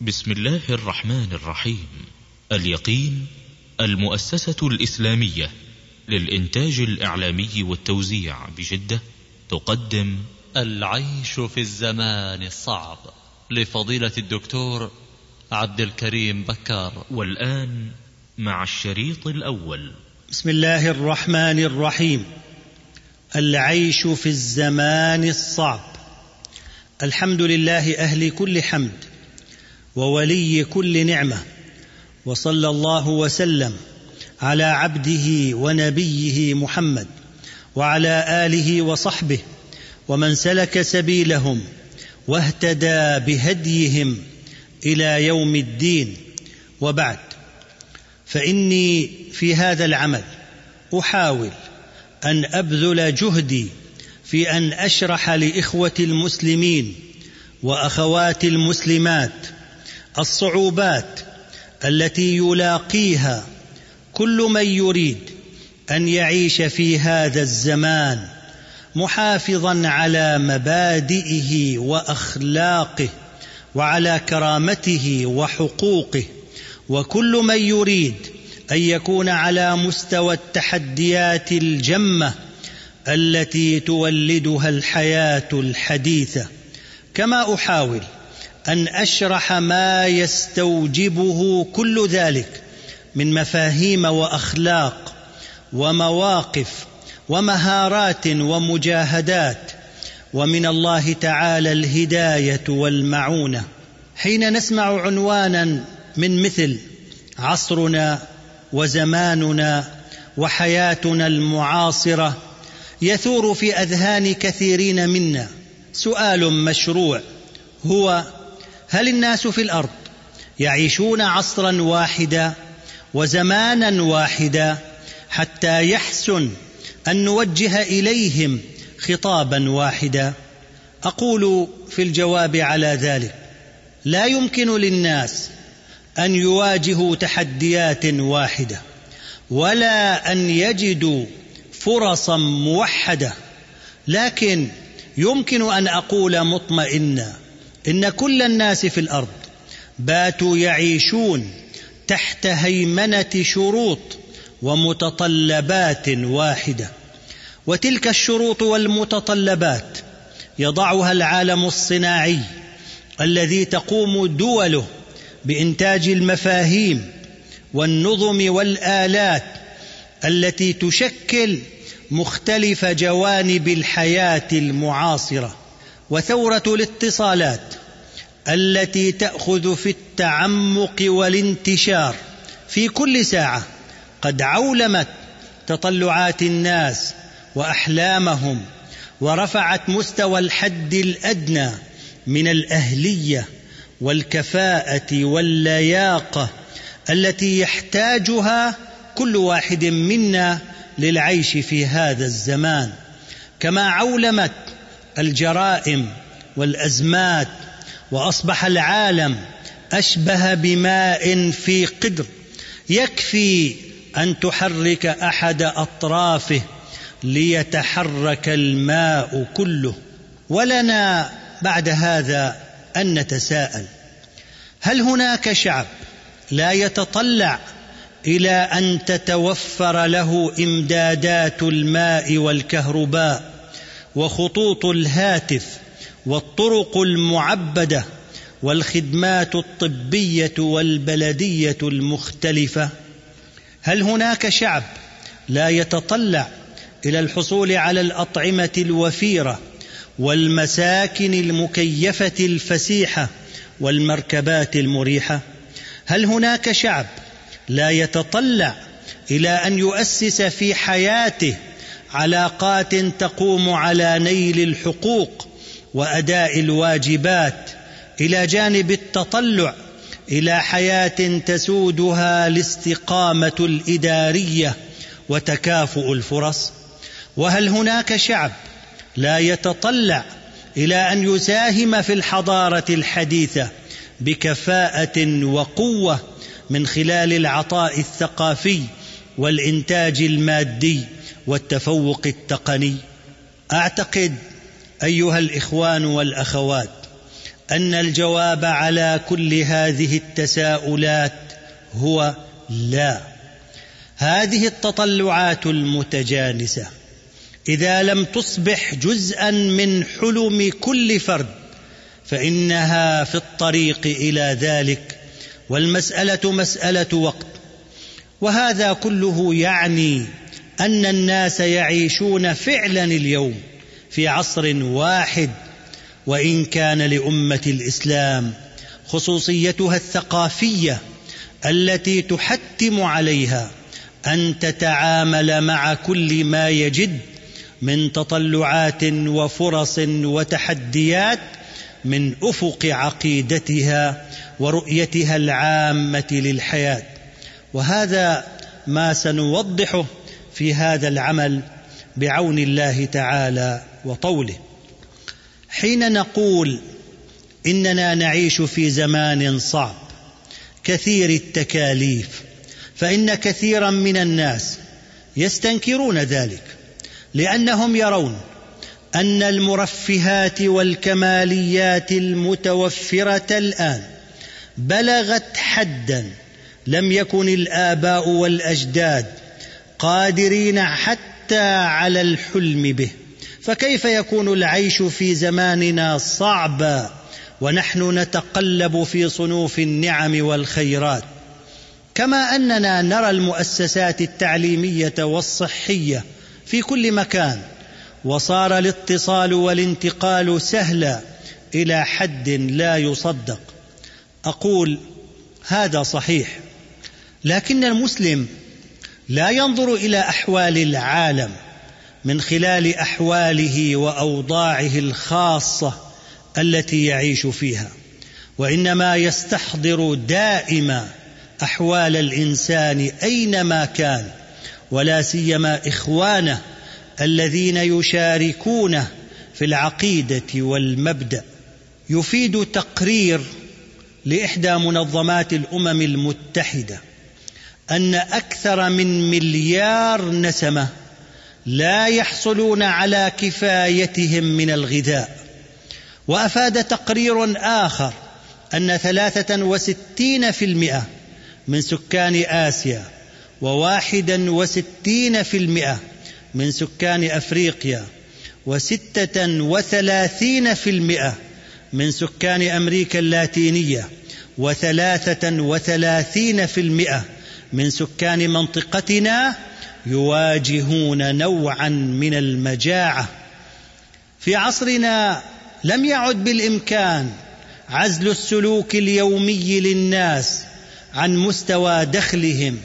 بسم الله الرحمن الرحيم. اليقين المؤسسة الإسلامية للإنتاج الإعلامي والتوزيع بجدة تقدم العيش في الزمان الصعب. لفضيلة الدكتور عبد الكريم بكار. والآن مع الشريط الأول. بسم الله الرحمن الرحيم. العيش في الزمان الصعب. الحمد لله أهل كل حمد. وولي كل نعمة وصلى الله وسلم على عبده ونبيه محمد وعلى آله وصحبه ومن سلك سبيلهم واهتدى بهديهم إلى يوم الدين. وبعد فإني في هذا العمل أحاول أن أبذل جهدي في أن أشرح لإخوة المسلمين وأخوات المسلمات الصعوبات التي يلاقيها كل من يريد أن يعيش في هذا الزمان محافظا على مبادئه وأخلاقه وعلى كرامته وحقوقه وكل من يريد أن يكون على مستوى التحديات الجمة التي تولدها الحياة الحديثة. كما أحاول أن أشرح ما يستوجبه كل ذلك من مفاهيم وأخلاق ومواقف ومهارات ومجاهدات ومن الله تعالى الهداية والمعونة. حين نسمع عنوانا من مثل عصرنا وزماننا وحياتنا المعاصرة يثور في أذهان كثيرين منا سؤال مشروع هو هل الناس في الأرض يعيشون عصرا واحدا وزمانا واحدا حتى يحسن أن نوجه إليهم خطابا واحدا؟ أقول في الجواب على ذلك لا يمكن للناس أن يواجهوا تحديات واحدة ولا أن يجدوا فرصا موحدة لكن يمكن أن أقول مطمئنا. إن كل الناس في الأرض باتوا يعيشون تحت هيمنة شروط ومتطلبات واحدة. وتلك الشروط والمتطلبات يضعها العالم الصناعي الذي تقوم دوله بإنتاج المفاهيم والنظم والآلات التي تشكل مختلف جوانب الحياة المعاصرة. وثورة الاتصالات التي تأخذ في التعمق والانتشار في كل ساعة قد عولمت تطلعات الناس وأحلامهم ورفعت مستوى الحد الأدنى من الأهلية والكفاءة واللياقة التي يحتاجها كل واحد منا للعيش في هذا الزمان. كما عولمت الجرائم والأزمات وأصبح العالم أشبه بماء في قدر يكفي أن تحرك أحد أطرافه ليتحرك الماء كله. ولنا بعد هذا أن نتساءل. هل هناك شعب لا يتطلع إلى أن تتوفر له إمدادات الماء والكهرباء وخطوط الهاتف والطرق المعبدة والخدمات الطبية والبلدية المختلفة. هل هناك شعب لا يتطلع إلى الحصول على الأطعمة الوفيرة والمساكن المكيفة الفسيحة والمركبات المريحة؟ هل هناك شعب لا يتطلع إلى أن يؤسس في حياته علاقات تقوم على نيل الحقوق وأداء الواجبات إلى جانب التطلع إلى حياة تسودها الاستقامة الإدارية وتكافؤ الفرص. وهل هناك شعب لا يتطلع إلى أن يساهم في الحضارة الحديثة بكفاءة وقوة من خلال العطاء الثقافي والإنتاج المادي والتفوق التقني. أعتقد أيها الإخوان والأخوات أن الجواب على كل هذه التساؤلات هو لا. هذه التطلعات المتجانسة إذا لم تصبح جزءا من حلم كل فرد فإنها في الطريق إلى ذلك والمسألة مسألة وقت وهذا كله يعني أن الناس يعيشون فعلا اليوم في عصر واحد وإن كان لأمة الإسلام خصوصيتها الثقافية التي تحتم عليها أن تتعامل مع كل ما يجد من تطلعات وفرص وتحديات من أفق عقيدتها ورؤيتها العامة للحياة. وهذا ما سنوضحه في هذا العمل بعون الله تعالى وطوله. حين نقول إننا نعيش في زمان صعب كثير التكاليف فإن كثيرا من الناس يستنكرون ذلك لأنهم يرون أن المرفهات والكماليات المتوفرة الآن بلغت حدا لم يكن الآباء والأجداد قادرين حتى على الحلم به. فكيف يكون العيش في زماننا صعبا ونحن نتقلب في صنوف النعم والخيرات؟ كما أننا نرى المؤسسات التعليمية والصحية في كل مكان وصار الاتصال والانتقال سهلا إلى حد لا يصدق. أقول هذا صحيح لكن المسلم لا ينظر إلى أحوال العالم من خلال أحواله وأوضاعه الخاصة التي يعيش فيها وإنما يستحضر دائما أحوال الإنسان أينما كان ولا سيما إخوانه الذين يشاركونه في العقيدة والمبدأ. يفيد تقرير لإحدى منظمات الأمم المتحدة أن أكثر من مليار نسمة لا يحصلون على كفايتهم من الغذاء. وأفاد تقرير آخر أن ثلاثة وستين في المئة من سكان آسيا وواحدا وستين في المئة من سكان أفريقيا وستة وثلاثين في المئة من سكان أمريكا اللاتينية وثلاثة وثلاثين في المئة من سكان منطقتنا يواجهون نوعا من المجاعة. في عصرنا لم يعد بالإمكان عزل السلوك اليومي للناس عن مستوى دخلهم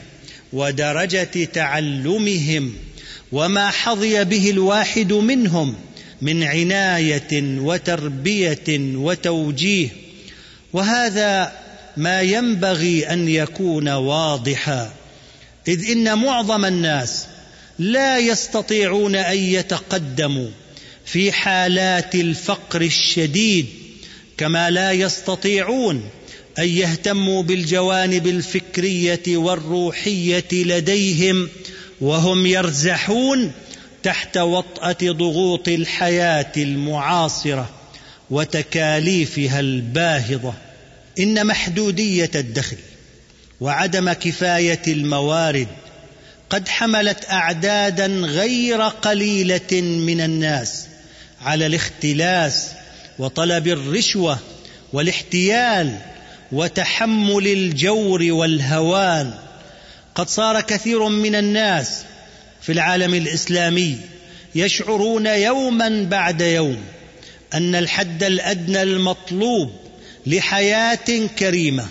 ودرجة تعلمهم وما حظي به الواحد منهم من عناية وتربية وتوجيه. وهذا ما ينبغي أن يكون واضحا. إذ إن معظم الناس لا يستطيعون أن يتقدموا في حالات الفقر الشديد كما لا يستطيعون أن يهتموا بالجوانب الفكرية والروحية لديهم وهم يرزحون تحت وطأة ضغوط الحياة المعاصرة وتكاليفها الباهظة. إن محدودية الدخل وعدم كفاية الموارد قد حملت أعدادا غير قليلة من الناس على الاختلاس وطلب الرشوة والاحتيال وتحمل الجور والهوان. قد صار كثير من الناس في العالم الإسلامي يشعرون يوما بعد يوم أن الحد الأدنى المطلوب لحياة كريمة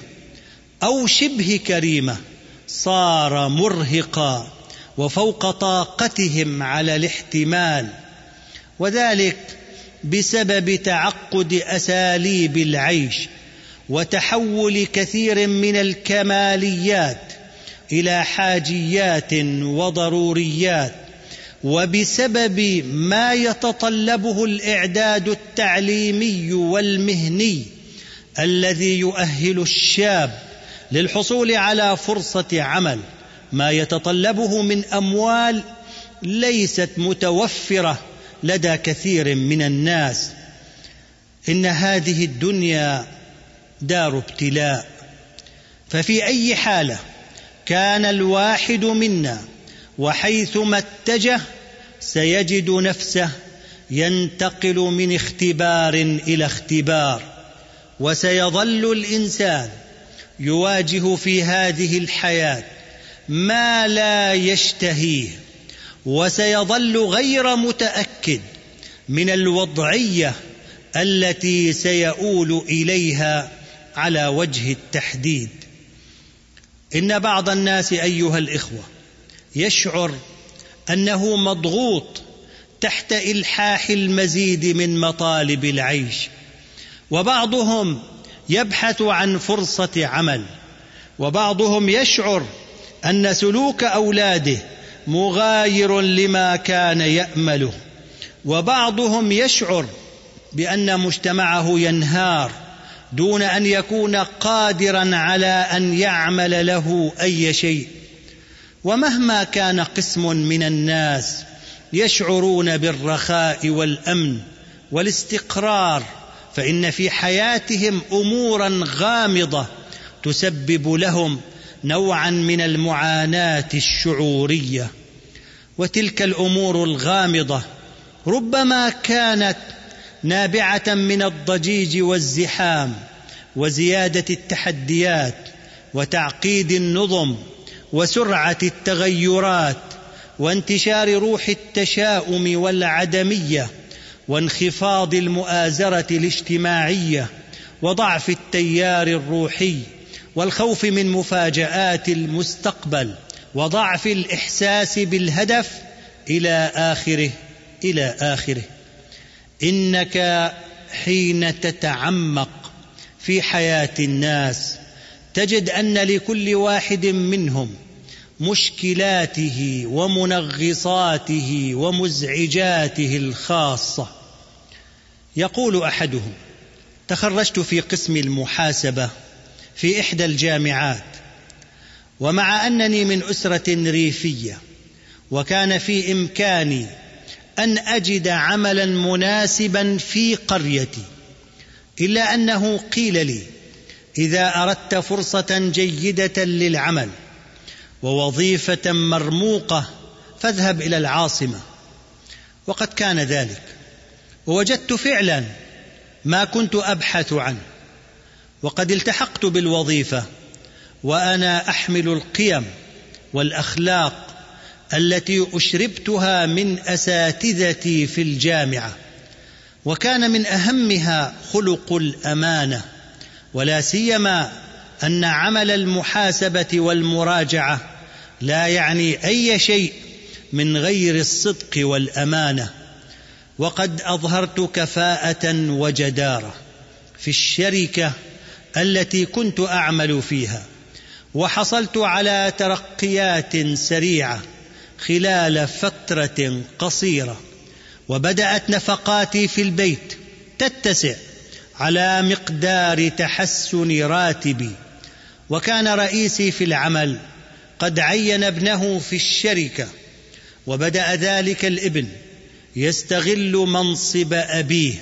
أو شبه كريمة صار مرهقا وفوق طاقتهم على الاحتمال وذلك بسبب تعقد أساليب العيش وتحول كثير من الكماليات إلى حاجيات وضروريات وبسبب ما يتطلبه الإعداد التعليمي والمهني الذي يؤهل الشاب للحصول على فرصة عمل ما يتطلبه من أموال ليست متوفرة لدى كثير من الناس. إن هذه الدنيا دار ابتلاء. ففي أي حالة كان الواحد منا وحيثما اتجه سيجد نفسه ينتقل من اختبار إلى اختبار. وسيظل الإنسان يواجه في هذه الحياة ما لا يشتهيه وسيظل غير متأكد من الوضعية التي سيؤول إليها على وجه التحديد. إن بعض الناس أيها الإخوة يشعر أنه مضغوط تحت إلحاح المزيد من مطالب العيش. وبعضهم يبحث عن فرصة عمل وبعضهم يشعر أن سلوك أولاده مغاير لما كان يأمله وبعضهم يشعر بأن مجتمعه ينهار دون أن يكون قادرا على أن يعمل له أي شيء. ومهما كان قسم من الناس يشعرون بالرخاء والأمن والاستقرار فإن في حياتهم أمورا غامضة تسبب لهم نوعا من المعاناة الشعورية. وتلك الأمور الغامضة ربما كانت نابعة من الضجيج والزحام وزيادة التحديات وتعقيد النظم وسرعة التغيرات وانتشار روح التشاؤم والعدمية وانخفاض المؤازرة الاجتماعية وضعف التيار الروحي والخوف من مفاجآت المستقبل وضعف الإحساس بالهدف إلى آخره إلى آخره. إنك حين تتعمق في حياة الناس تجد أن لكل واحد منهم مشكلاته ومنغصاته ومزعجاته الخاصة. يقول أحدهم تخرجت في قسم المحاسبة في إحدى الجامعات ومع أنني من أسرة ريفية وكان في إمكاني أن أجد عملا مناسبا في قريتي إلا أنه قيل لي إذا أردت فرصة جيدة للعمل ووظيفة مرموقة فاذهب إلى العاصمة. وقد كان ذلك. ووجدت فعلا ما كنت أبحث عنه. وقد التحقت بالوظيفة وأنا أحمل القيم والأخلاق التي أشربتها من أساتذتي في الجامعة. وكان من أهمها خلق الأمانة ولا سيما أن عمل المحاسبة والمراجعة لا يعني أي شيء من غير الصدق والأمانة. وقد أظهرت كفاءة وجدارة في الشركة التي كنت أعمل فيها وحصلت على ترقيات سريعة خلال فترة قصيرة وبدأت نفقاتي في البيت تتسع على مقدار تحسن راتبي وكان رئيسي في العمل قد عين ابنه في الشركة وبدأ ذلك الابن يستغل منصب أبيه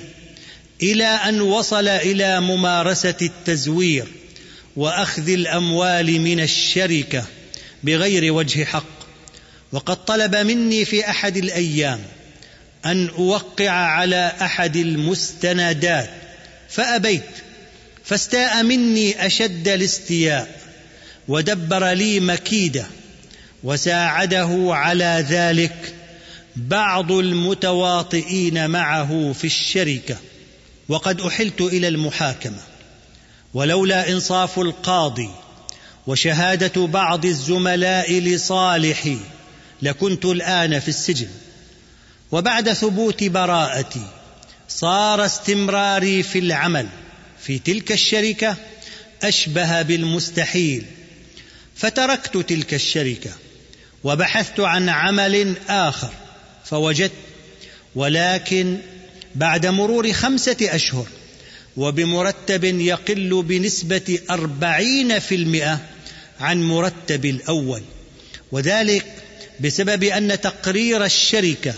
إلى أن وصل إلى ممارسة التزوير وأخذ الأموال من الشركة بغير وجه حق. وقد طلب مني في أحد الأيام أن أوقع على أحد المستندات فأبيت فاستاء مني أشد الاستياء. ودبر لي مكيدة وساعده على ذلك بعض المتواطئين معه في الشركة وقد أحلت إلى المحاكمة. ولولا إنصاف القاضي وشهادة بعض الزملاء لصالحي لكنت الآن في السجن. وبعد ثبوت براءتي صار استمراري في العمل في تلك الشركة أشبه بالمستحيل. فتركت تلك الشركة وبحثت عن عمل آخر فوجدت ولكن بعد مرور خمسة أشهر وبمرتب يقل بنسبة أربعين في المئة عن مرتب الأول وذلك بسبب أن تقرير الشركة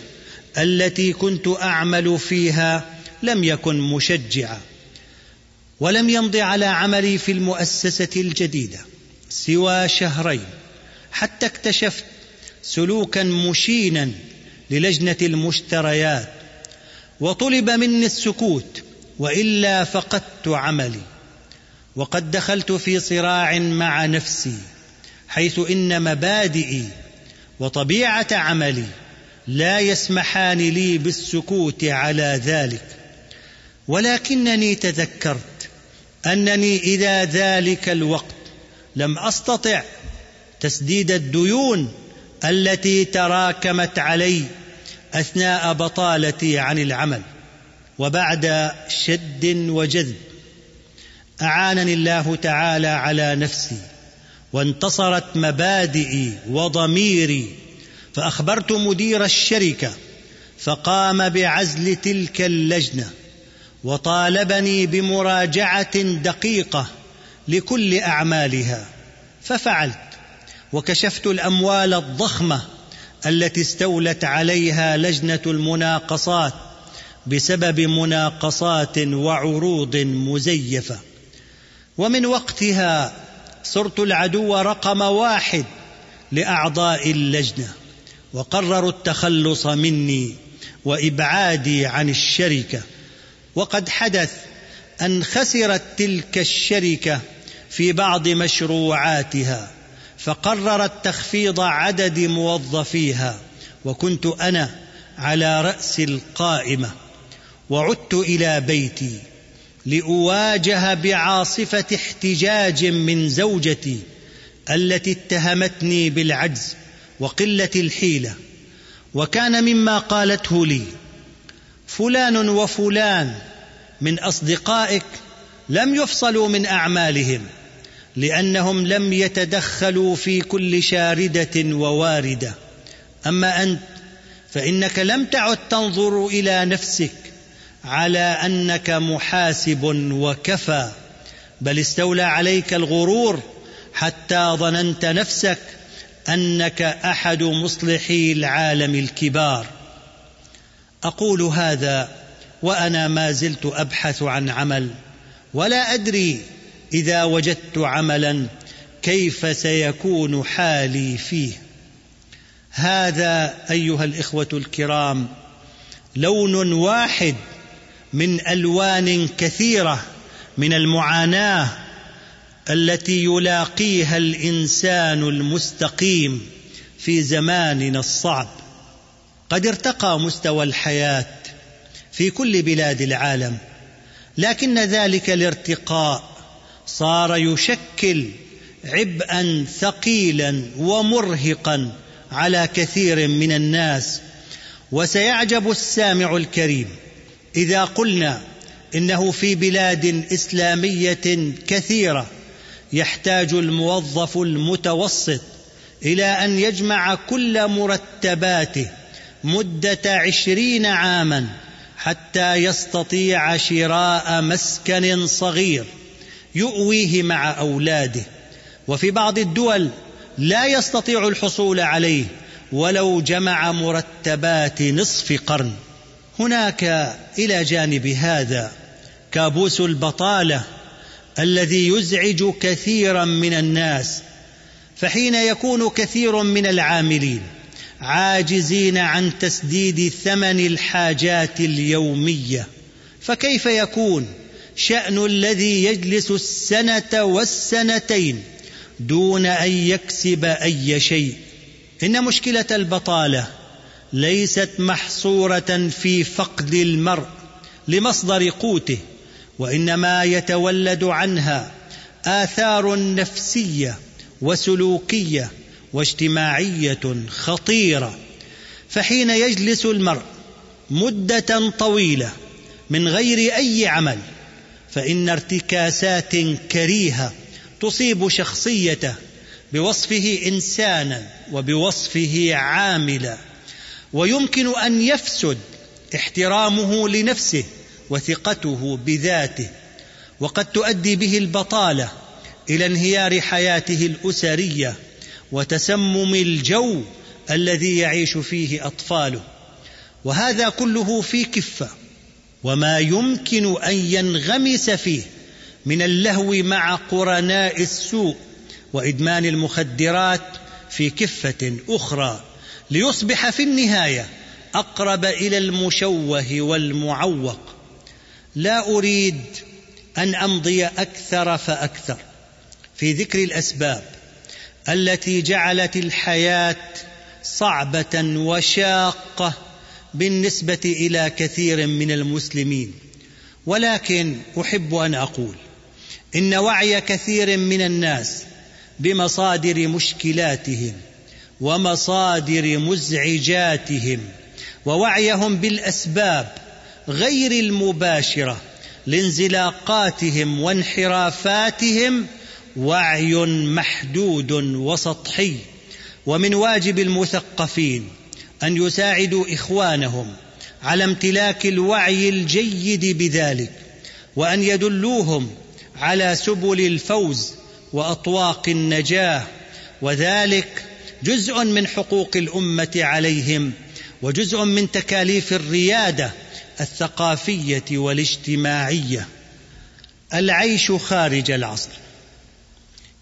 التي كنت أعمل فيها لم يكن مشجعا ولم يمض على عملي في المؤسسة الجديدة. سوى شهرين حتى اكتشفت سلوكا مشينا للجنة المشتريات وطلب مني السكوت وإلا فقدت عملي وقد دخلت في صراع مع نفسي حيث إن مبادئي وطبيعة عملي لا يسمحان لي بالسكوت على ذلك ولكنني تذكرت أنني اذا ذلك الوقت لم أستطع تسديد الديون التي تراكمت علي أثناء بطالتي عن العمل وبعد شد وجذب. أعانني الله تعالى على نفسي وانتصرت مبادئي وضميري فأخبرت مدير الشركة فقام بعزل تلك اللجنة وطالبني بمراجعة دقيقة لكل أعمالها. ففعلت. وكشفت الأموال الضخمة التي استولت عليها لجنة المناقصات بسبب مناقصات وعروض مزيفة. ومن وقتها صرت العدو رقم واحد لأعضاء اللجنة وقرروا التخلص مني وإبعادي عن الشركة. وقد حدث أن خسرت تلك الشركة في بعض مشروعاتها فقررت تخفيض عدد موظفيها وكنت أنا على رأس القائمة وعدت إلى بيتي لأواجه بعاصفة احتجاج من زوجتي التي اتهمتني بالعجز وقلة الحيلة وكان مما قالته لي فلان وفلان من أصدقائك لم يفصلوا من أعمالهم لأنهم لم يتدخلوا في كل شاردة وواردة. أما أنت فإنك لم تعد تنظر إلى نفسك على أنك محاسب وكفى بل استولى عليك الغرور حتى ظننت نفسك أنك أحد مصلحي العالم الكبار. أقول هذا وأنا ما زلت أبحث عن عمل ولا أدري إذا وجدت عملا كيف سيكون حالي فيه؟ هذا أيها الإخوة الكرام لون واحد من ألوان كثيرة من المعاناة التي يلاقيها الإنسان المستقيم في زماننا الصعب. قد ارتقى مستوى الحياة في كل بلاد العالم لكن ذلك الارتقاء صار يشكل عبئا ثقيلا ومرهقا على كثير من الناس. وسيعجب السامع الكريم إذا قلنا إنه في بلاد إسلامية كثيرة يحتاج الموظف المتوسط إلى أن يجمع كل مرتباته مدة عشرين عاما حتى يستطيع شراء مسكن صغير. يؤويه مع أولاده. وفي بعض الدول لا يستطيع الحصول عليه ولو جمع مرتبات نصف قرن. هناك إلى جانب هذا كابوس البطالة الذي يزعج كثيرا من الناس فحين يكون كثير من العاملين عاجزين عن تسديد ثمن الحاجات اليومية فكيف يكون؟ شأن الذي يجلس السنة والسنتين دون أن يكسب أي شيء. إن مشكلة البطالة ليست محصورة في فقد المرء لمصدر قوته وإنما يتولد عنها آثار نفسية وسلوكية واجتماعية خطيرة. فحين يجلس المرء مدة طويلة من غير أي عمل فإن ارتكاسات كريهة تصيب شخصيته بوصفه إنسانا وبوصفه عاملا ويمكن أن يفسد احترامه لنفسه وثقته بذاته وقد تؤدي به البطالة إلى انهيار حياته الأسرية وتسمم الجو الذي يعيش فيه أطفاله. وهذا كله في كفة. وما يمكن أن ينغمس فيه من اللهو مع قرناء السوء وإدمان المخدرات في كفة أخرى ليصبح في النهاية أقرب إلى المشوه والمعوق. لا أريد أن أمضي أكثر فأكثر. في ذكر الأسباب التي جعلت الحياة صعبة وشاقة بالنسبة إلى كثير من المسلمين. ولكن أحب أن أقول إن وعي كثير من الناس بمصادر مشكلاتهم ومصادر مزعجاتهم ووعيهم بالأسباب غير المباشرة لانزلاقاتهم وانحرافاتهم وعي محدود وسطحي. ومن واجب المثقفين أن يساعدوا إخوانهم على امتلاك الوعي الجيد بذلك وأن يدلوهم على سبل الفوز وأطواق النجاة وذلك جزء من حقوق الأمة عليهم وجزء من تكاليف الريادة الثقافية والاجتماعية. العيش خارج العصر.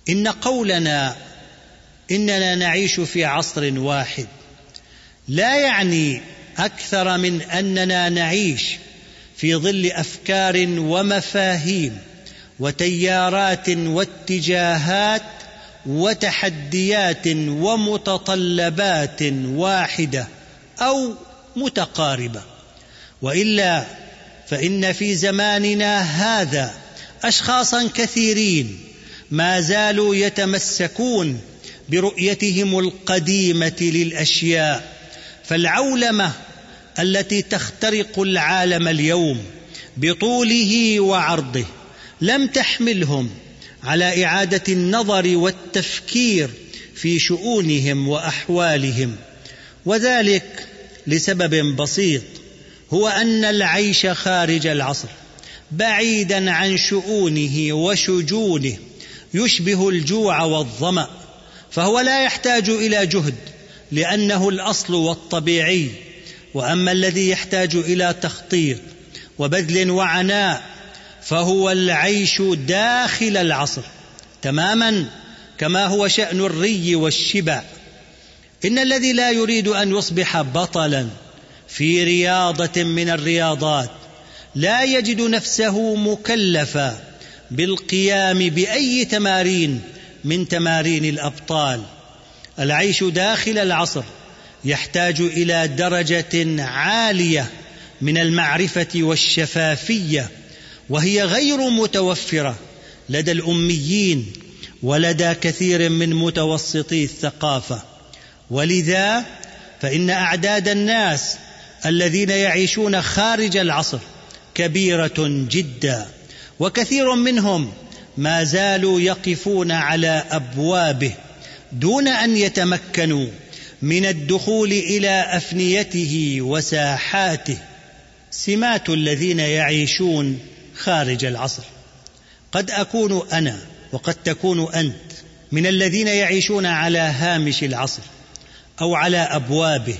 إن قولنا إننا نعيش في عصر واحد. لا يعني أكثر من أننا نعيش في ظل أفكار ومفاهيم وتيارات واتجاهات وتحديات ومتطلبات واحدة أو متقاربة. وإلا فإن في زماننا هذا اشخاصا كثيرين ما زالوا يتمسكون برؤيتهم القديمة للأشياء فالعولمة التي تخترق العالم اليوم بطوله وعرضه لم تحملهم على إعادة النظر والتفكير في شؤونهم وأحوالهم. وذلك لسبب بسيط هو أن العيش خارج العصر بعيدا عن شؤونه وشجونه يشبه الجوع والظمأ فهو لا يحتاج إلى جهد لأنه الأصل والطبيعي. وأما الذي يحتاج إلى تخطيط وبذل وعناء فهو العيش داخل العصر تماما كما هو شأن الري والشبع. إن الذي لا يريد أن يصبح بطلا في رياضة من الرياضات لا يجد نفسه مكلفا بالقيام بأي تمارين من تمارين الأبطال. العيش داخل العصر يحتاج إلى درجة عالية من المعرفة والشفافية وهي غير متوفرة لدى الأميين ولدى كثير من متوسطي الثقافة. ولذا فإن أعداد الناس الذين يعيشون خارج العصر كبيرة جدا وكثير منهم ما زالوا يقفون على أبوابه. دون أن يتمكنوا من الدخول إلى أفنيته وساحاته سمات الذين يعيشون خارج العصر. قد أكون أنا وقد تكون أنت من الذين يعيشون على هامش العصر أو على أبوابه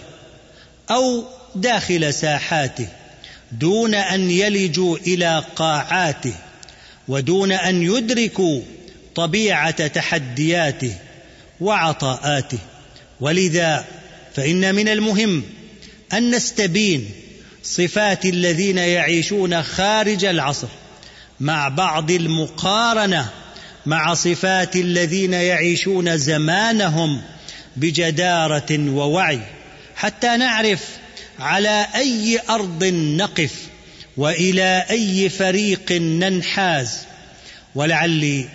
أو داخل ساحاته دون أن يلجوا إلى قاعاته ودون أن يدركوا طبيعة تحدياته وعطاءاته. ولذا فإن من المهم أن نستبين صفات الذين يعيشون خارج العصر مع بعض المقارنة مع صفات الذين يعيشون زمانهم بجدارة ووعي. حتى نعرف على أي أرض نقف وإلى أي فريق ننحاز. ولعلي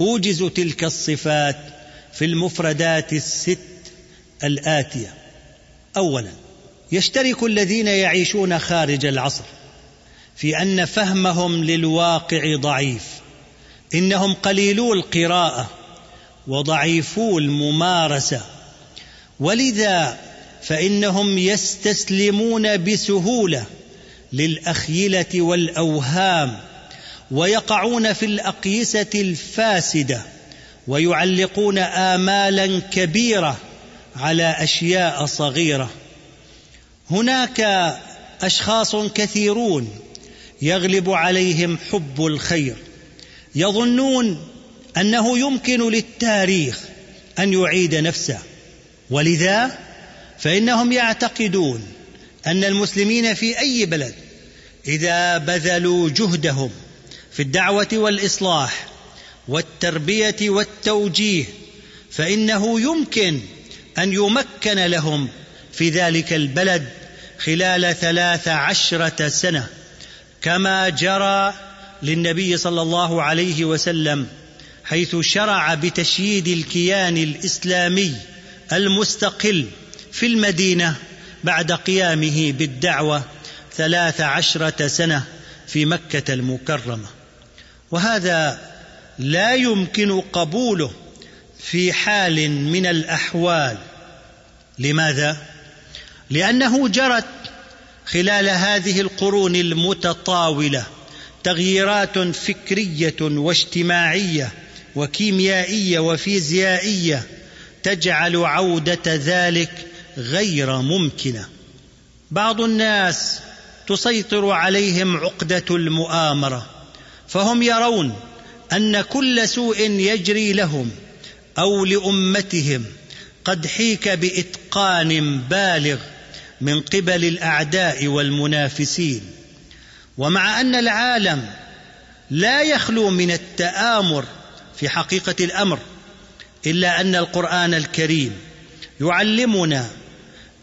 أوجز تلك الصفات في المفردات الست الآتية. اولا يشترك الذين يعيشون خارج العصر في أن فهمهم للواقع ضعيف إنهم قليلو القراءة وضعيفو الممارسة. ولذا فإنهم يستسلمون بسهولة للأخيلة والأوهام ويقعون في الأقيسة الفاسدة. ويعلقون امالا كبيرة على أشياء صغيرة. هناك أشخاص كثيرون يغلب عليهم حب الخير. يظنون أنه يمكن للتاريخ أن يعيد نفسه. ولذا؟ فإنهم يعتقدون أن المسلمين في أي بلد إذا بذلوا جهدهم في الدعوة والإصلاح والتربية والتوجيه فإنه يمكن أن يمكن لهم في ذلك البلد خلال ثلاث عشرة سنة كما جرى للنبي صلى الله عليه وسلم حيث شرع بتشييد الكيان الإسلامي المستقل في المدينة بعد قيامه بالدعوة ثلاث عشرة سنة في مكة المكرمة. وهذا لا يمكن قبوله في حال من الأحوال. لماذا؟ لأنه جرت خلال هذه القرون المتطاولة تغييرات فكرية واجتماعية وكيميائية وفيزيائية تجعل عودة ذلك غير ممكنة. بعض الناس تسيطر عليهم عقدة المؤامرة فهم يرون أن كل سوء يجري لهم أو لأمتهم. قد حيك بإتقان بالغ من قبل الأعداء والمنافسين. ومع أن العالم لا يخلو من التآمر في حقيقة الأمر إلا أن القرآن الكريم يعلمنا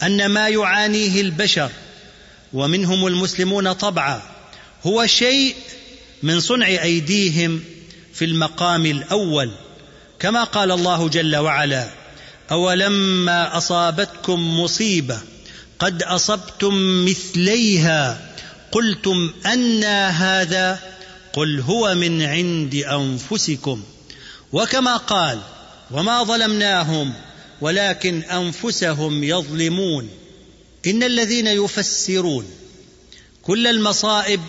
أن ما يعانيه البشر ومنهم المسلمون طبعا هو شيء من صنع أيديهم في المقام الأول كما قال الله جل وعلا أولما أصابتكم مصيبة قد أصبتم مثليها قلتم انى هذا قل هو من عند أنفسكم. وكما قال وما ظلمناهم ولكن أنفسهم يظلمون. إن الذين يفسرون كل المصائب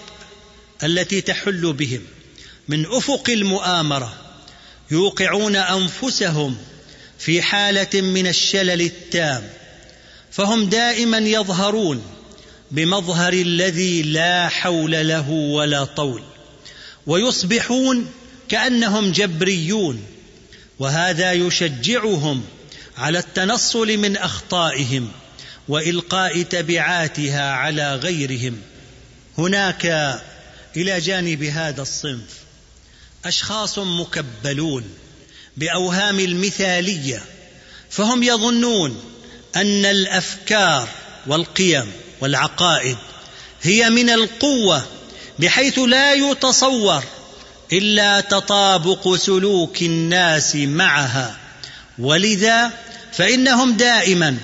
التي تحل بهم. من أفق المؤامرة يوقعون أنفسهم في حالة من الشلل التام فهم دائما يظهرون بمظهر الذي لا حول له ولا طول ويصبحون كأنهم جبريون وهذا يشجعهم على التنصل من أخطائهم وإلقاء تبعاتها على غيرهم. هناك إلى جانب هذا الصنف أشخاص مكبلون بأوهام المثالية فهم يظنون أن الأفكار والقيم والعقائد هي من القوة بحيث لا يتصور إلا تطابق سلوك الناس معها. ولذا فإنهم دائما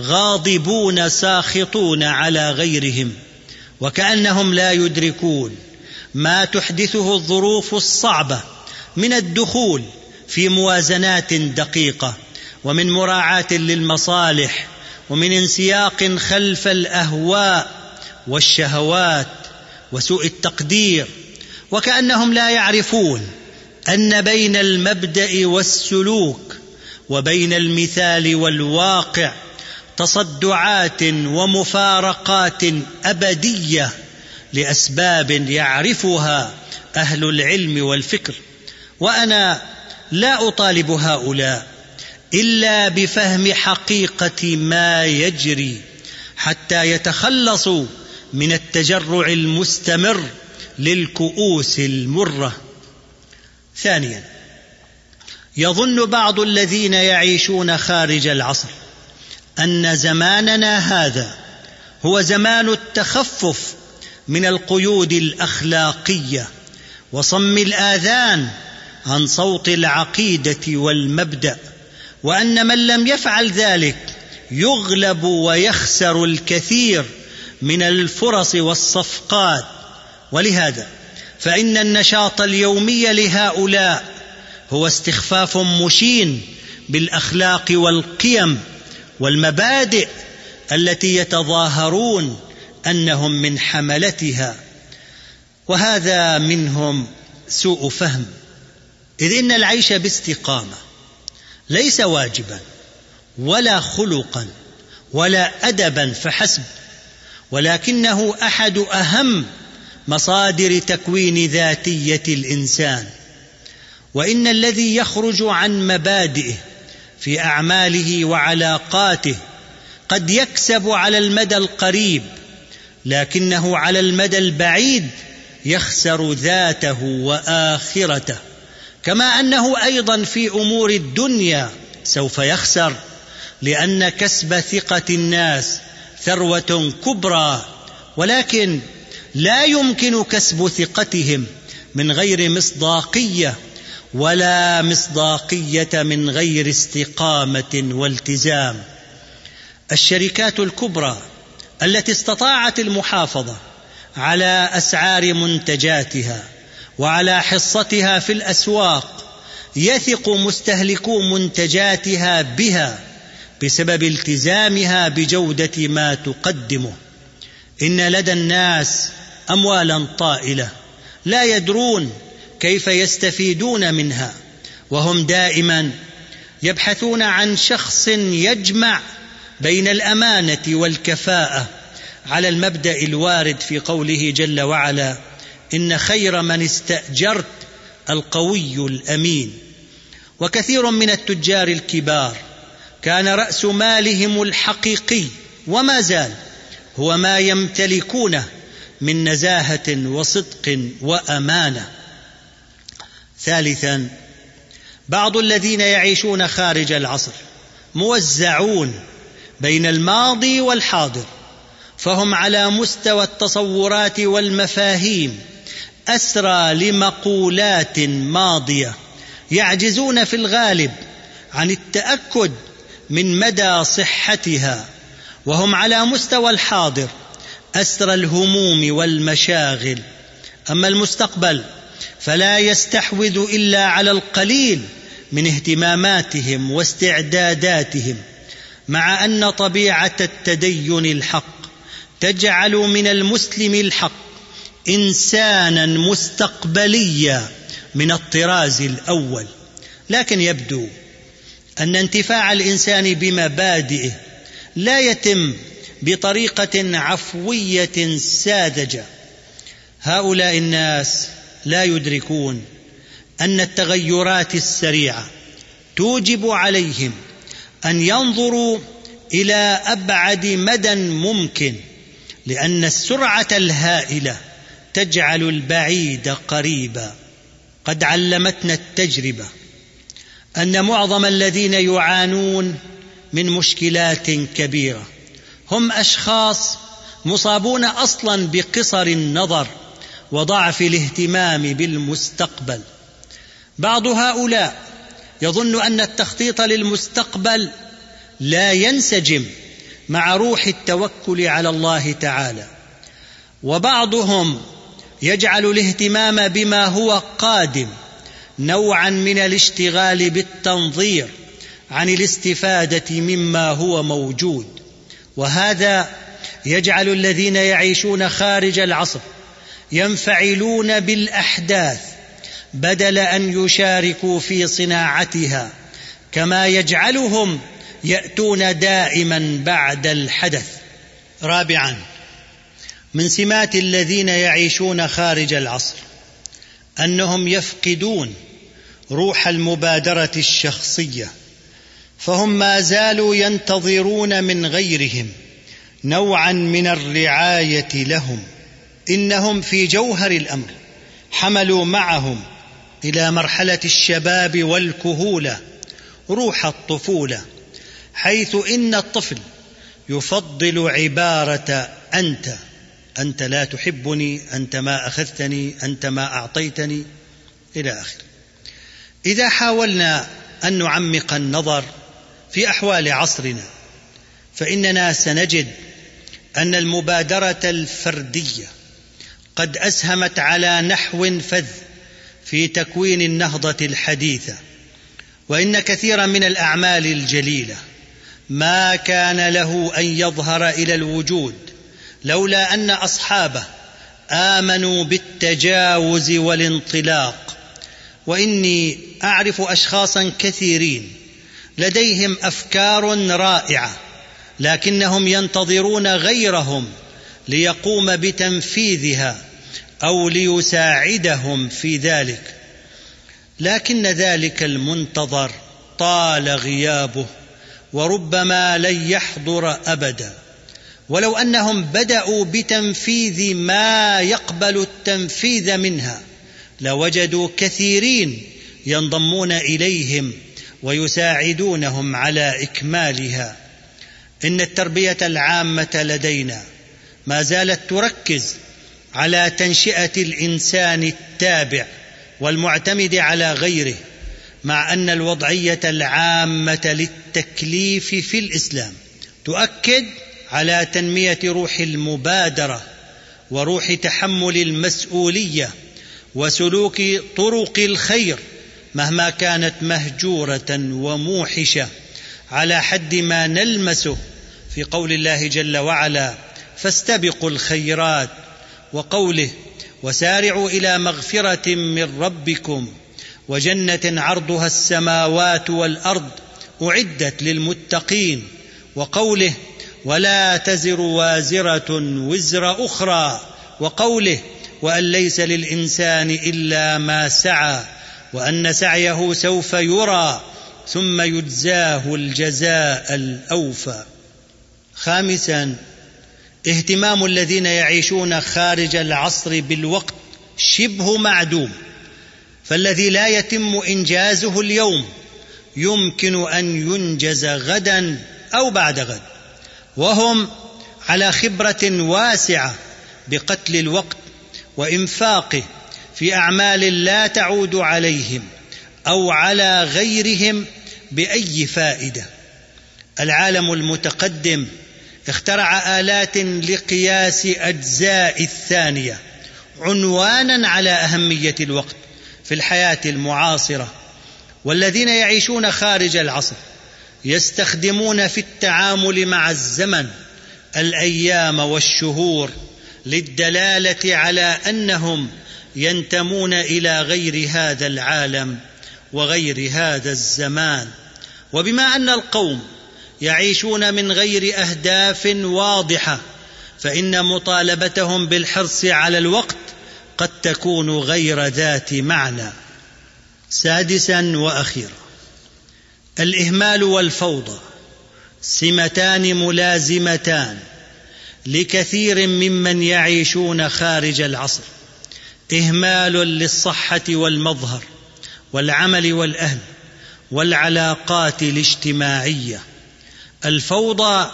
غاضبون ساخطون على غيرهم وكأنهم لا يدركون. ما تحدثه الظروف الصعبة من الدخول في موازنات دقيقة ومن مراعاة للمصالح ومن انسياق خلف الأهواء والشهوات وسوء التقدير وكأنهم لا يعرفون أن بين المبدأ والسلوك وبين المثال والواقع تصدعات ومفارقات أبدية لأسباب يعرفها أهل العلم والفكر وأنا لا أطالب هؤلاء إلا بفهم حقيقة ما يجري حتى يتخلصوا من التجرع المستمر للكؤوس المرة. ثانيا يظن بعض الذين يعيشون خارج العصر أن زماننا هذا هو زمان التخفف من القيود الأخلاقية وصم الآذان عن صوت العقيدة والمبدأ وأن من لم يفعل ذلك يغلب ويخسر الكثير من الفرص والصفقات. ولهذا فإن النشاط اليومي لهؤلاء هو استخفاف مشين بالأخلاق والقيم والمبادئ التي يتظاهرون أنهم من حملتها وهذا منهم سوء فهم. إذ إن العيش باستقامة ليس واجبا ولا خلقا ولا ادبا فحسب. ولكنه أحد أهم مصادر تكوين ذاتية الإنسان. وإن الذي يخرج عن مبادئه في أعماله وعلاقاته قد يكسب على المدى القريب. لكنه على المدى البعيد يخسر ذاته وآخرته كما أنه أيضا في أمور الدنيا سوف يخسر لأن كسب ثقة الناس ثروة كبرى ولكن لا يمكن كسب ثقتهم من غير مصداقية ولا مصداقية من غير استقامة والتزام. الشركات الكبرى التي استطاعت المحافظة على أسعار منتجاتها وعلى حصتها في الأسواق يثق مستهلكو منتجاتها بها بسبب التزامها بجودة ما تقدمه. إن لدى الناس أموالا طائلة لا يدرون كيف يستفيدون منها وهم دائما يبحثون عن شخص يجمع بين الأمانة والكفاءة على المبدأ الوارد في قوله جل وعلا إن خير من استأجرت القوي الأمين. وكثير من التجار الكبار كان رأس مالهم الحقيقي وما زال هو ما يمتلكونه من نزاهة وصدق وأمانة. ثالثا بعض الذين يعيشون خارج العصر موزعون بين الماضي والحاضر فهم على مستوى التصورات والمفاهيم أسرى لمقولات ماضية يعجزون في الغالب عن التأكد من مدى صحتها وهم على مستوى الحاضر أسرى الهموم والمشاغل. أما المستقبل فلا يستحوذ إلا على القليل من اهتماماتهم واستعداداتهم. مع أن طبيعة التدين الحق تجعل من المسلم الحق إنسانا مستقبليا من الطراز الأول. لكن يبدو أن انتفاع الإنسان بمبادئه لا يتم بطريقة عفوية ساذجة. هؤلاء الناس لا يدركون أن التغيرات السريعة توجب عليهم أن ينظروا إلى أبعد مدى ممكن لأن السرعة الهائلة تجعل البعيد قريبا. قد علمتنا التجربة أن معظم الذين يعانون من مشكلات كبيرة. هم أشخاص مصابون أصلا بقصر النظر وضعف الاهتمام بالمستقبل. بعض هؤلاء يظن أن التخطيط للمستقبل لا ينسجم مع روح التوكل على الله تعالى. وبعضهم يجعل الاهتمام بما هو قادم نوعا من الاشتغال بالتنظير عن الاستفادة مما هو موجود. وهذا يجعل الذين يعيشون خارج العصر ينفعلون بالأحداث بدل أن يشاركوا في صناعتها كما يجعلهم يأتون دائما بعد الحدث. رابعا من سمات الذين يعيشون خارج العصر أنهم يفقدون روح المبادرة الشخصية فهم ما زالوا ينتظرون من غيرهم نوعا من الرعاية لهم إنهم في جوهر الأمر حملوا معهم إلى مرحلة الشباب والكهولة روح الطفولة حيث إن الطفل يفضل عبارة أنت أنت لا تحبني أنت ما أخذتني أنت ما أعطيتني إلى آخره. إذا حاولنا أن نعمق النظر في أحوال عصرنا فإننا سنجد أن المبادرة الفردية قد أسهمت على نحو فذ في تكوين النهضة الحديثة وإن كثيرا من الأعمال الجليلة ما كان له أن يظهر إلى الوجود لولا أن أصحابه آمنوا بالتجاوز والانطلاق. وإني أعرف أشخاصا كثيرين لديهم أفكار رائعة لكنهم ينتظرون غيرهم ليقوم بتنفيذها. أو ليساعدهم في ذلك. لكن ذلك المنتظر طال غيابه وربما لن يحضر أبدا. ولو أنهم بدأوا بتنفيذ ما يقبل التنفيذ منها لوجدوا كثيرين ينضمون إليهم ويساعدونهم على إكمالها. إن التربية العامة لدينا ما زالت تركز على تنشئة الإنسان التابع والمعتمد على غيره مع أن الوضعية العامة للتكليف في الإسلام تؤكد على تنمية روح المبادرة وروح تحمل المسؤولية وسلوك طرق الخير مهما كانت مهجورة وموحشة على حد ما نلمسه. في قول الله جل وعلا فاستبقوا الخيرات وقوله وسارعوا إلى مغفرة من ربكم وجنة عرضها السماوات والأرض أعدت للمتقين وقوله ولا تزر وازرة وزر أخرى وقوله وأن ليس للإنسان إلا ما سعى وأن سعيه سوف يرى ثم يجزاه الجزاء الأوفى. خامسا اهتمام الذين يعيشون خارج العصر بالوقت شبه معدوم فالذي لا يتم إنجازه اليوم يمكن أن ينجز غدا أو بعد غد وهم على خبرة واسعة بقتل الوقت وإنفاقه في أعمال لا تعود عليهم أو على غيرهم بأي فائدة. العالم المتقدم اخترع آلات لقياس أجزاء الثانية عنوانا على أهمية الوقت في الحياة المعاصرة والذين يعيشون خارج العصر يستخدمون في التعامل مع الزمن الأيام والشهور للدلالة على أنهم ينتمون إلى غير هذا العالم وغير هذا الزمان. وبما أن القوم يعيشون من غير أهداف واضحة فإن مطالبتهم بالحرص على الوقت قد تكون غير ذات معنى. سادسا وأخيرا الإهمال والفوضى سمتان ملازمتان لكثير ممن يعيشون خارج العصر. إهمال للصحة والمظهر والعمل والأهل والعلاقات الاجتماعية. الفوضى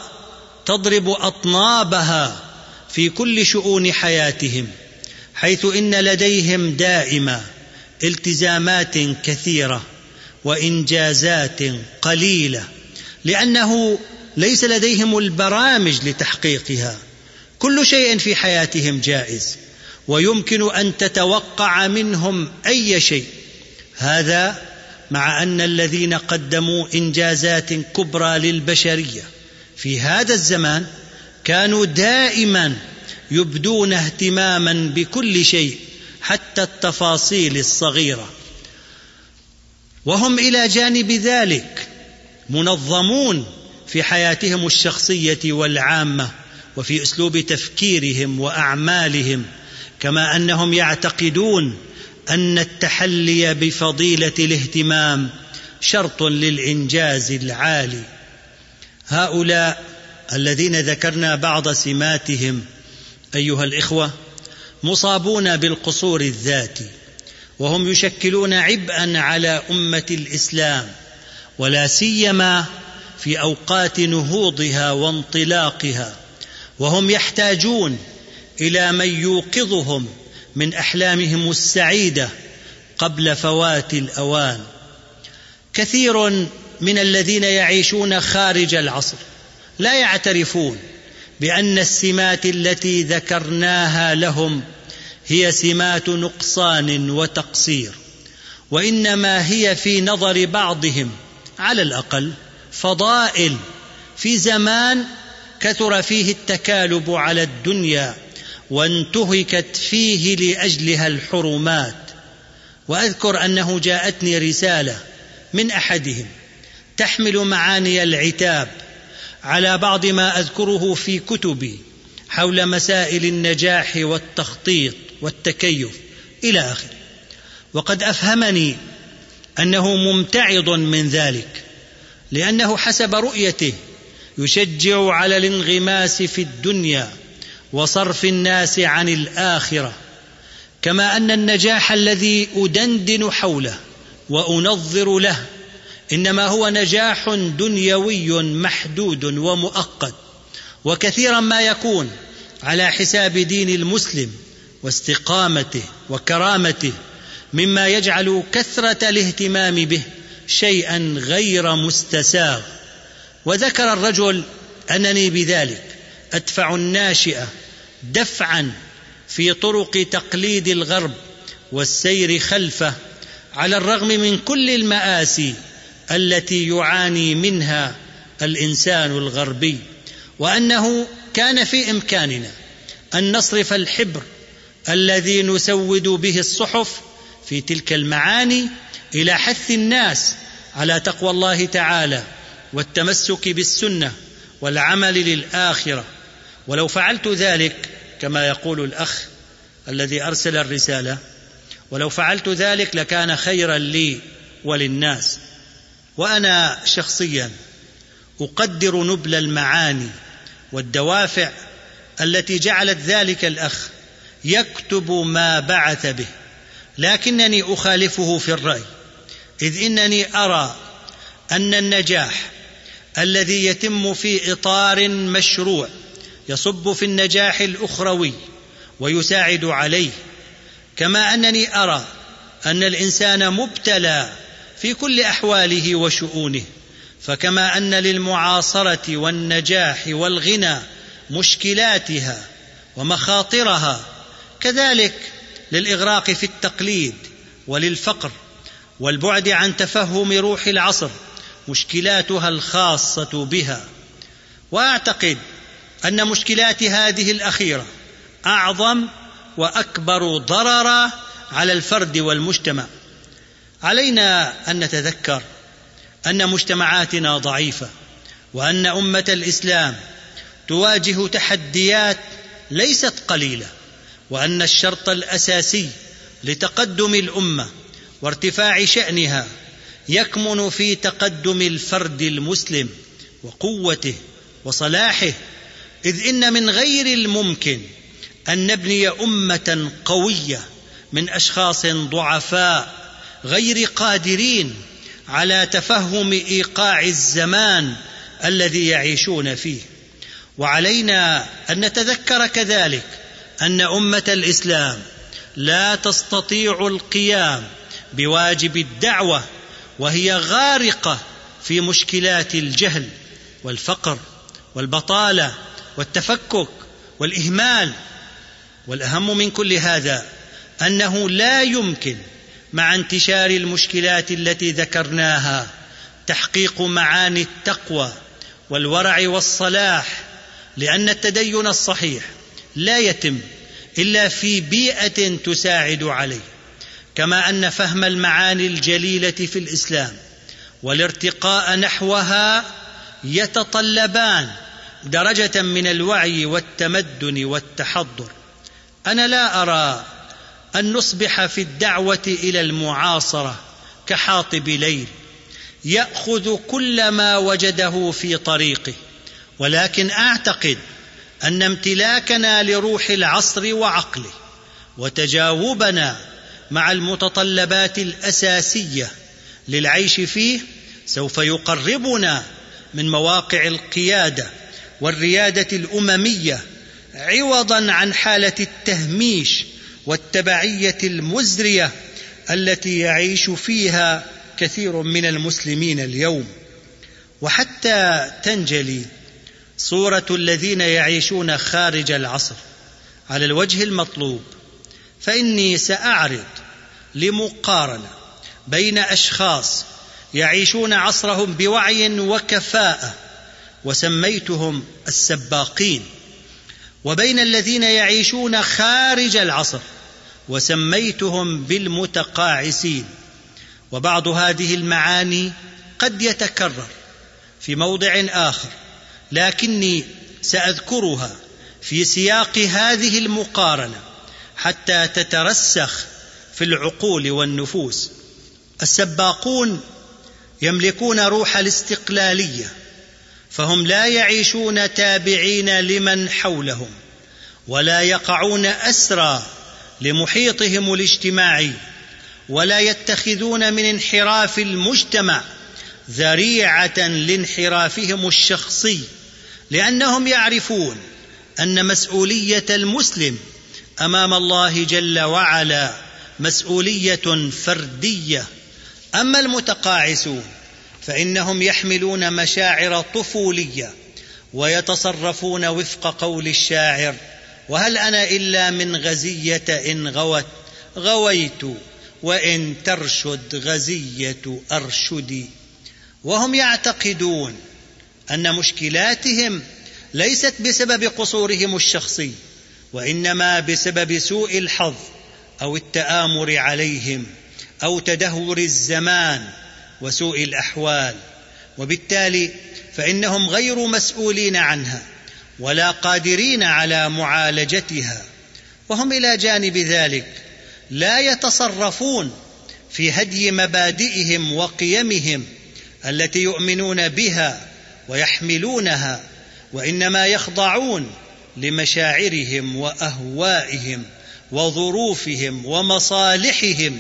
تضرب أطنابها في كل شؤون حياتهم حيث إن لديهم دائما التزامات كثيرة وإنجازات قليلة لأنه ليس لديهم البرامج لتحقيقها. كل شيء في حياتهم جائز ويمكن أن تتوقع منهم أي شيء. هذا مع أن الذين قدموا إنجازات كبرى للبشرية في هذا الزمان كانوا دائما يبدون اهتماما بكل شيء حتى التفاصيل الصغيرة. وهم إلى جانب ذلك منظمون في حياتهم الشخصية والعامة وفي أسلوب تفكيرهم وأعمالهم كما أنهم يعتقدون أن التحلي بفضيلة الاهتمام شرط للإنجاز العالي. هؤلاء الذين ذكرنا بعض سماتهم أيها الإخوة مصابون بالقصور الذاتي وهم يشكلون عبئا على أمة الإسلام ولا سيما في أوقات نهوضها وانطلاقها وهم يحتاجون إلى من يوقظهم من أحلامهم السعيدة قبل فوات الأوان. كثير من الذين يعيشون خارج العصر لا يعترفون بأن السمات التي ذكرناها لهم هي سمات نقصان وتقصير وإنما هي في نظر بعضهم على الأقل فضائل في زمان كثر فيه التكالب على الدنيا وانتهكت فيه لأجلها الحرمات. وأذكر أنه جاءتني رسالة من أحدهم تحمل معاني العتاب على بعض ما أذكره في كتبي حول مسائل النجاح والتخطيط والتكيف إلى آخره. وقد أفهمني أنه ممتعض من ذلك لأنه حسب رؤيته يشجع على الانغماس في الدنيا وصرف الناس عن الآخرة كما أن النجاح الذي أدندن حوله وأنظر له إنما هو نجاح دنيوي محدود ومؤقت وكثيرا ما يكون على حساب دين المسلم واستقامته وكرامته مما يجعل كثرة الاهتمام به شيئا غير مستساغ. وذكر الرجل أنني بذلك أدفع الناشئة دفعا في طرق تقليد الغرب والسير خلفه على الرغم من كل المآسي التي يعاني منها الإنسان الغربي. وأنه كان في إمكاننا أن نصرف الحبر الذي نسود به الصحف في تلك المعاني إلى حث الناس على تقوى الله تعالى والتمسك بالسنة والعمل للآخرة. ولو فعلت ذلك كما يقول الأخ الذي أرسل الرسالة ولو فعلت ذلك لكان خيرا لي وللناس. وأنا شخصيا أقدر نبل المعاني والدوافع التي جعلت ذلك الأخ يكتب ما بعث به لكنني أخالفه في الرأي إذ إنني أرى أن النجاح الذي يتم في إطار مشروع يصب في النجاح الأخروي ويساعد عليه. كما أنني أرى أن الإنسان مبتلى في كل أحواله وشؤونه فكما أن للمعاصرة والنجاح والغنى مشكلاتها ومخاطرها كذلك للإغراق في التقليد وللفقر والبعد عن تفهم روح العصر مشكلاتها الخاصة بها. وأعتقد أن مشكلات هذه الأخيرة أعظم وأكبر ضررا على الفرد والمجتمع. علينا أن نتذكر أن مجتمعاتنا ضعيفة وأن أمة الإسلام تواجه تحديات ليست قليلة وأن الشرط الأساسي لتقدم الأمة وارتفاع شأنها يكمن في تقدم الفرد المسلم وقوته وصلاحه إذ إن من غير الممكن أن نبني أمة قوية من أشخاص ضعفاء غير قادرين على تفهم إيقاع الزمان الذي يعيشون فيه. وعلينا أن نتذكر كذلك أن أمة الإسلام لا تستطيع القيام بواجب الدعوة وهي غارقة في مشكلات الجهل والفقر والبطالة والتفكك والإهمال. والأهم من كل هذا أنه لا يمكن مع انتشار المشكلات التي ذكرناها تحقيق معاني التقوى والورع والصلاح لأن التدين الصحيح لا يتم إلا في بيئة تساعد عليه. كما أن فهم المعاني الجليلة في الإسلام والارتقاء نحوها يتطلبان درجة من الوعي والتمدن والتحضر. أنا لا أرى أن نصبح في الدعوة إلى المعاصرة كحاطب ليل يأخذ كل ما وجده في طريقه. ولكن أعتقد أن امتلاكنا لروح العصر وعقله وتجاوبنا مع المتطلبات الأساسية للعيش فيه سوف يقربنا من مواقع القيادة والريادة الأممية عوضا عن حالة التهميش والتبعية المزرية التي يعيش فيها كثير من المسلمين اليوم. وحتى تنجلي صورة الذين يعيشون خارج العصر على الوجه المطلوب فإني سأعرض لمقارنة بين أشخاص يعيشون عصرهم بوعي وكفاءة وسميتهم السباقين. وبين الذين يعيشون خارج العصر وسميتهم بالمتقاعسين. وبعض هذه المعاني قد يتكرر في موضع آخر لكني سأذكرها في سياق هذه المقارنة حتى تترسخ في العقول والنفوس. السباقون يملكون روح الاستقلالية فهم لا يعيشون تابعين لمن حولهم ولا يقعون أسرى لمحيطهم الاجتماعي ولا يتخذون من انحراف المجتمع ذريعة لانحرافهم الشخصي لأنهم يعرفون أن مسؤولية المسلم أمام الله جل وعلا مسؤولية فردية أما المتقاعسون فإنهم يحملون مشاعر طفولية ويتصرفون وفق قول الشاعر وهل أنا إلا من غزية إن غوت؟ غويت وإن ترشد غزية ارشدي وهم يعتقدون أن مشكلاتهم ليست بسبب قصورهم الشخصي وإنما بسبب سوء الحظ أو التآمر عليهم أو تدهور الزمان وسوء الأحوال. وبالتالي فإنهم غير مسؤولين عنها ولا قادرين على معالجتها. وهم إلى جانب ذلك لا يتصرفون في هدي مبادئهم وقيمهم التي يؤمنون بها ويحملونها وإنما يخضعون لمشاعرهم وأهوائهم وظروفهم ومصالحهم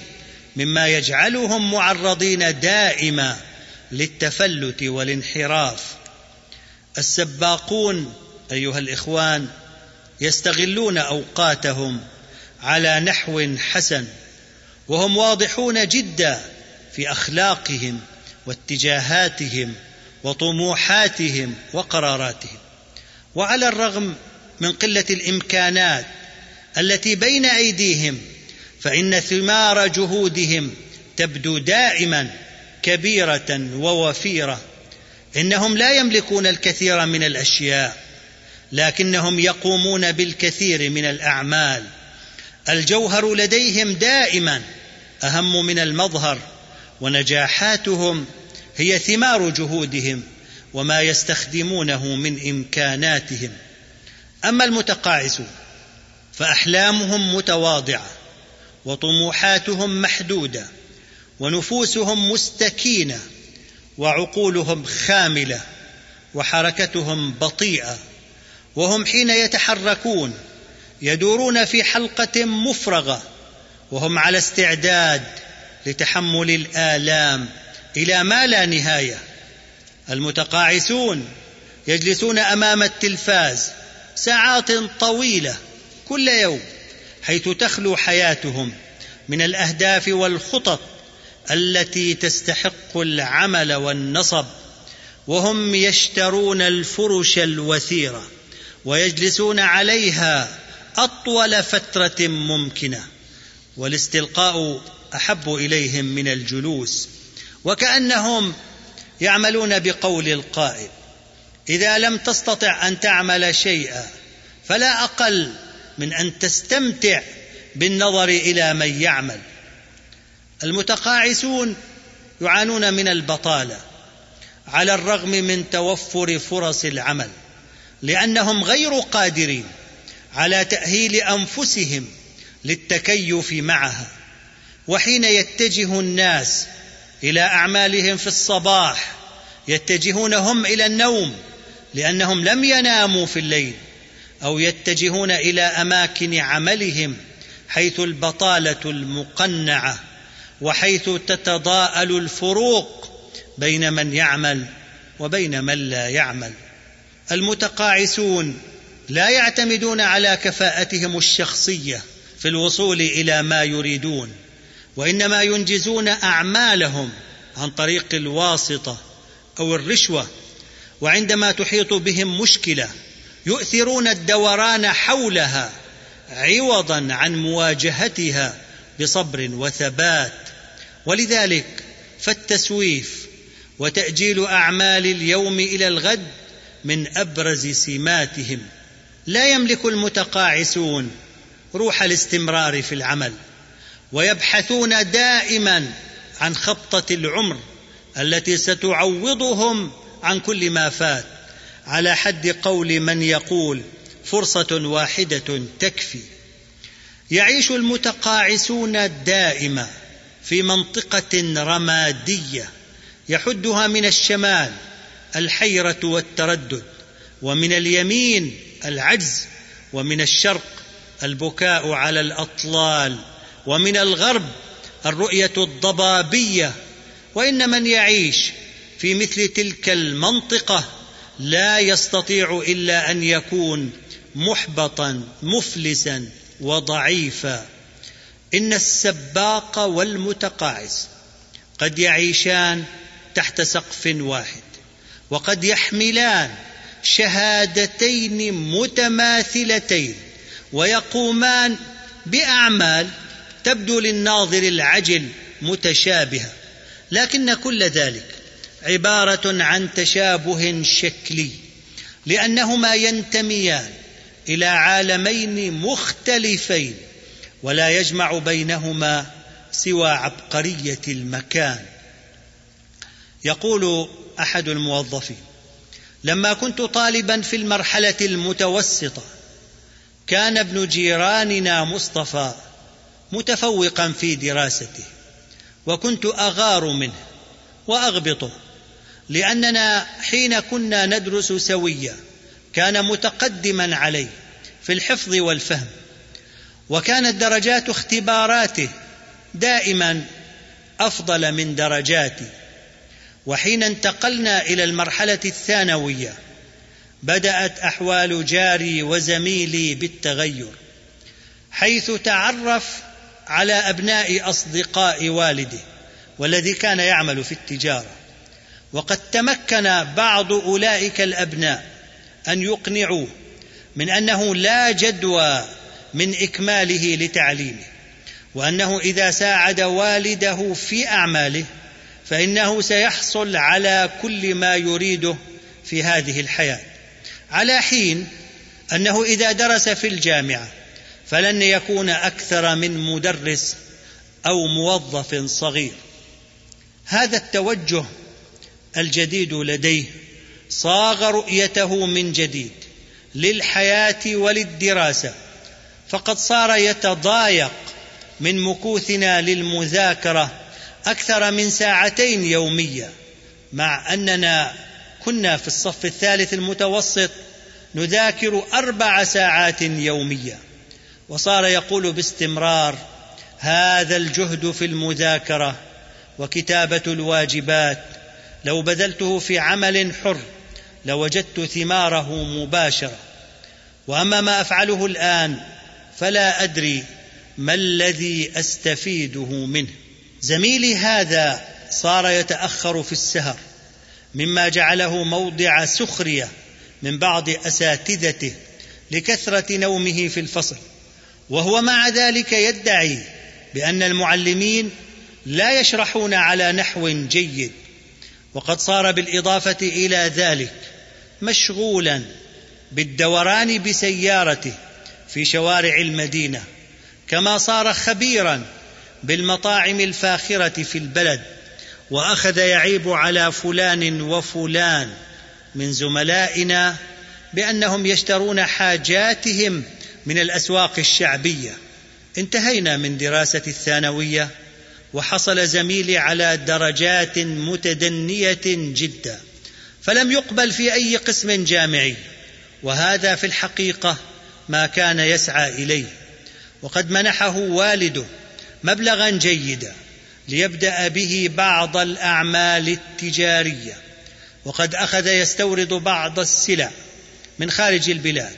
مما يجعلهم معرضين دائما للتفلت والانحراف. السباقون أيها الإخوان يستغلون أوقاتهم على نحو حسن وهم واضحون جدا في أخلاقهم واتجاهاتهم وطموحاتهم وقراراتهم. وعلى الرغم من قلة الإمكانات التي بين أيديهم فإن ثمار جهودهم تبدو دائما كبيرة ووفيرة. إنهم لا يملكون الكثير من الأشياء لكنهم يقومون بالكثير من الأعمال. الجوهر لديهم دائما أهم من المظهر ونجاحاتهم هي ثمار جهودهم وما يستخدمونه من إمكاناتهم. أما المتقاعسون فأحلامهم متواضعة وطموحاتهم محدودة ونفوسهم مستكينة وعقولهم خاملة وحركتهم بطيئة وهم حين يتحركون يدورون في حلقة مفرغة وهم على استعداد لتحمل الآلام إلى ما لا نهاية. المتقاعسون يجلسون أمام التلفاز ساعات طويلة كل يوم. حيث تخلو حياتهم من الأهداف والخطط التي تستحق العمل والنصب وهم يشترون الفرش الوثيرة ويجلسون عليها أطول فترة ممكنة والاستلقاء أحب إليهم من الجلوس وكأنهم يعملون بقول القائل إذا لم تستطع أن تعمل شيئا فلا أقل من أن تستمتع بالنظر إلى من يعمل. المتقاعسون يعانون من البطالة على الرغم من توفر فرص العمل لأنهم غير قادرين على تأهيل أنفسهم للتكيف معها وحين يتجه الناس إلى أعمالهم في الصباح يتجهون هم إلى النوم لأنهم لم يناموا في الليل. أو يتجهون إلى أماكن عملهم حيث البطالة المقنعة وحيث تتضاءل الفروق بين من يعمل وبين من لا يعمل. المتقاعسون لا يعتمدون على كفاءتهم الشخصية في الوصول إلى ما يريدون وإنما ينجزون أعمالهم عن طريق الواسطة أو الرشوة وعندما تحيط بهم مشكلة يؤثرون الدوران حولها عوضا عن مواجهتها بصبر وثبات. ولذلك فالتسويف وتأجيل أعمال اليوم إلى الغد من أبرز سماتهم. لا يملك المتقاعسون روح الاستمرار في العمل ويبحثون دائما عن خبطة العمر التي ستعوضهم عن كل ما فات. على حد قول من يقول فرصة واحدة تكفي. يعيش المتقاعسون دائما في منطقة رمادية يحدها من الشمال الحيرة والتردد ومن اليمين العجز ومن الشرق البكاء على الأطلال ومن الغرب الرؤية الضبابية. وإن من يعيش في مثل تلك المنطقة لا يستطيع إلا أن يكون محبطا مفلسا وضعيفا. إن السباق والمتقاعس قد يعيشان تحت سقف واحد وقد يحملان شهادتين متماثلتين ويقومان بأعمال تبدو للناظر العجل متشابهة. لكن كل ذلك عبارة عن تشابه شكلي لأنهما ينتميان إلى عالمين مختلفين ولا يجمع بينهما سوى عبقرية المكان. يقول أحد الموظفين لما كنت طالبا في المرحلة المتوسطة كان ابن جيراننا مصطفى متفوقا في دراسته وكنت أغار منه وأغبطه لأننا حين كنا ندرس سويا كان متقدما علي في الحفظ والفهم وكانت درجات اختباراته دائما أفضل من درجاتي. وحين انتقلنا إلى المرحلة الثانوية بدأت أحوال جاري وزميلي بالتغير حيث تعرف على أبناء أصدقاء والده والذي كان يعمل في التجارة. وقد تمكن بعض أولئك الأبناء أن يقنعوه من أنه لا جدوى من إكماله لتعليمه وأنه إذا ساعد والده في أعماله فإنه سيحصل على كل ما يريده في هذه الحياة على حين أنه إذا درس في الجامعة فلن يكون أكثر من مدرس أو موظف صغير. هذا التوجه الجديد لديه صاغ رؤيته من جديد للحياة وللدراسة فقد صار يتضايق من مكوثنا للمذاكرة أكثر من ساعتين يوميا مع أننا كنا في الصف الثالث المتوسط نذاكر أربع ساعات يوميا وصار يقول باستمرار هذا الجهد في المذاكرة وكتابة الواجبات لو بذلته في عمل حر لوجدت ثماره مباشرة. وأما ما أفعله الآن فلا أدري ما الذي أستفيده منه. زميلي هذا صار يتأخر في السهر مما جعله موضع سخرية من بعض أساتذته لكثرة نومه في الفصل. وهو مع ذلك يدعي بأن المعلمين لا يشرحون على نحو جيد. وقد صار بالإضافة إلى ذلك مشغولا بالدوران بسيارته في شوارع المدينة كما صار خبيرا بالمطاعم الفاخرة في البلد وأخذ يعيب على فلان وفلان من زملائنا بأنهم يشترون حاجاتهم من الأسواق الشعبية. انتهينا من دراسة الثانوية. وحصل زميلي على درجات متدنية جدا فلم يقبل في أي قسم جامعي وهذا في الحقيقة ما كان يسعى إليه. وقد منحه والده مبلغا جيدا ليبدأ به بعض الأعمال التجارية وقد أخذ يستورد بعض السلع من خارج البلاد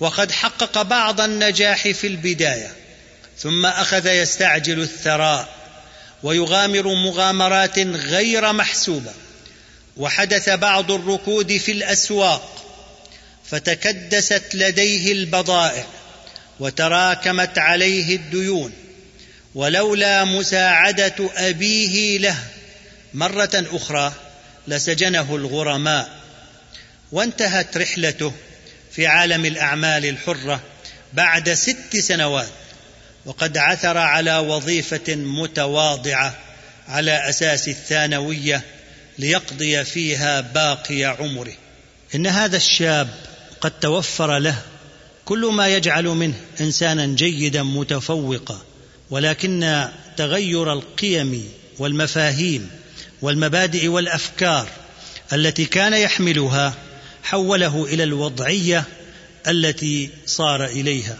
وقد حقق بعض النجاح في البداية ثم أخذ يستعجل الثراء ويغامر مغامرات غير محسوبة. وحدث بعض الركود في الأسواق فتكدست لديه البضائع وتراكمت عليه الديون. ولولا مساعدة أبيه له مرة أخرى لسجنه الغرماء. وانتهت رحلته في عالم الأعمال الحرة بعد ست سنوات. وقد عثر على وظيفة متواضعة على أساس الثانوية ليقضي فيها باقي عمره. إن هذا الشاب قد توفر له كل ما يجعل منه إنسانا جيدا متفوقا ولكن تغير القيم والمفاهيم والمبادئ والأفكار التي كان يحملها حوله إلى الوضعية التي صار إليها.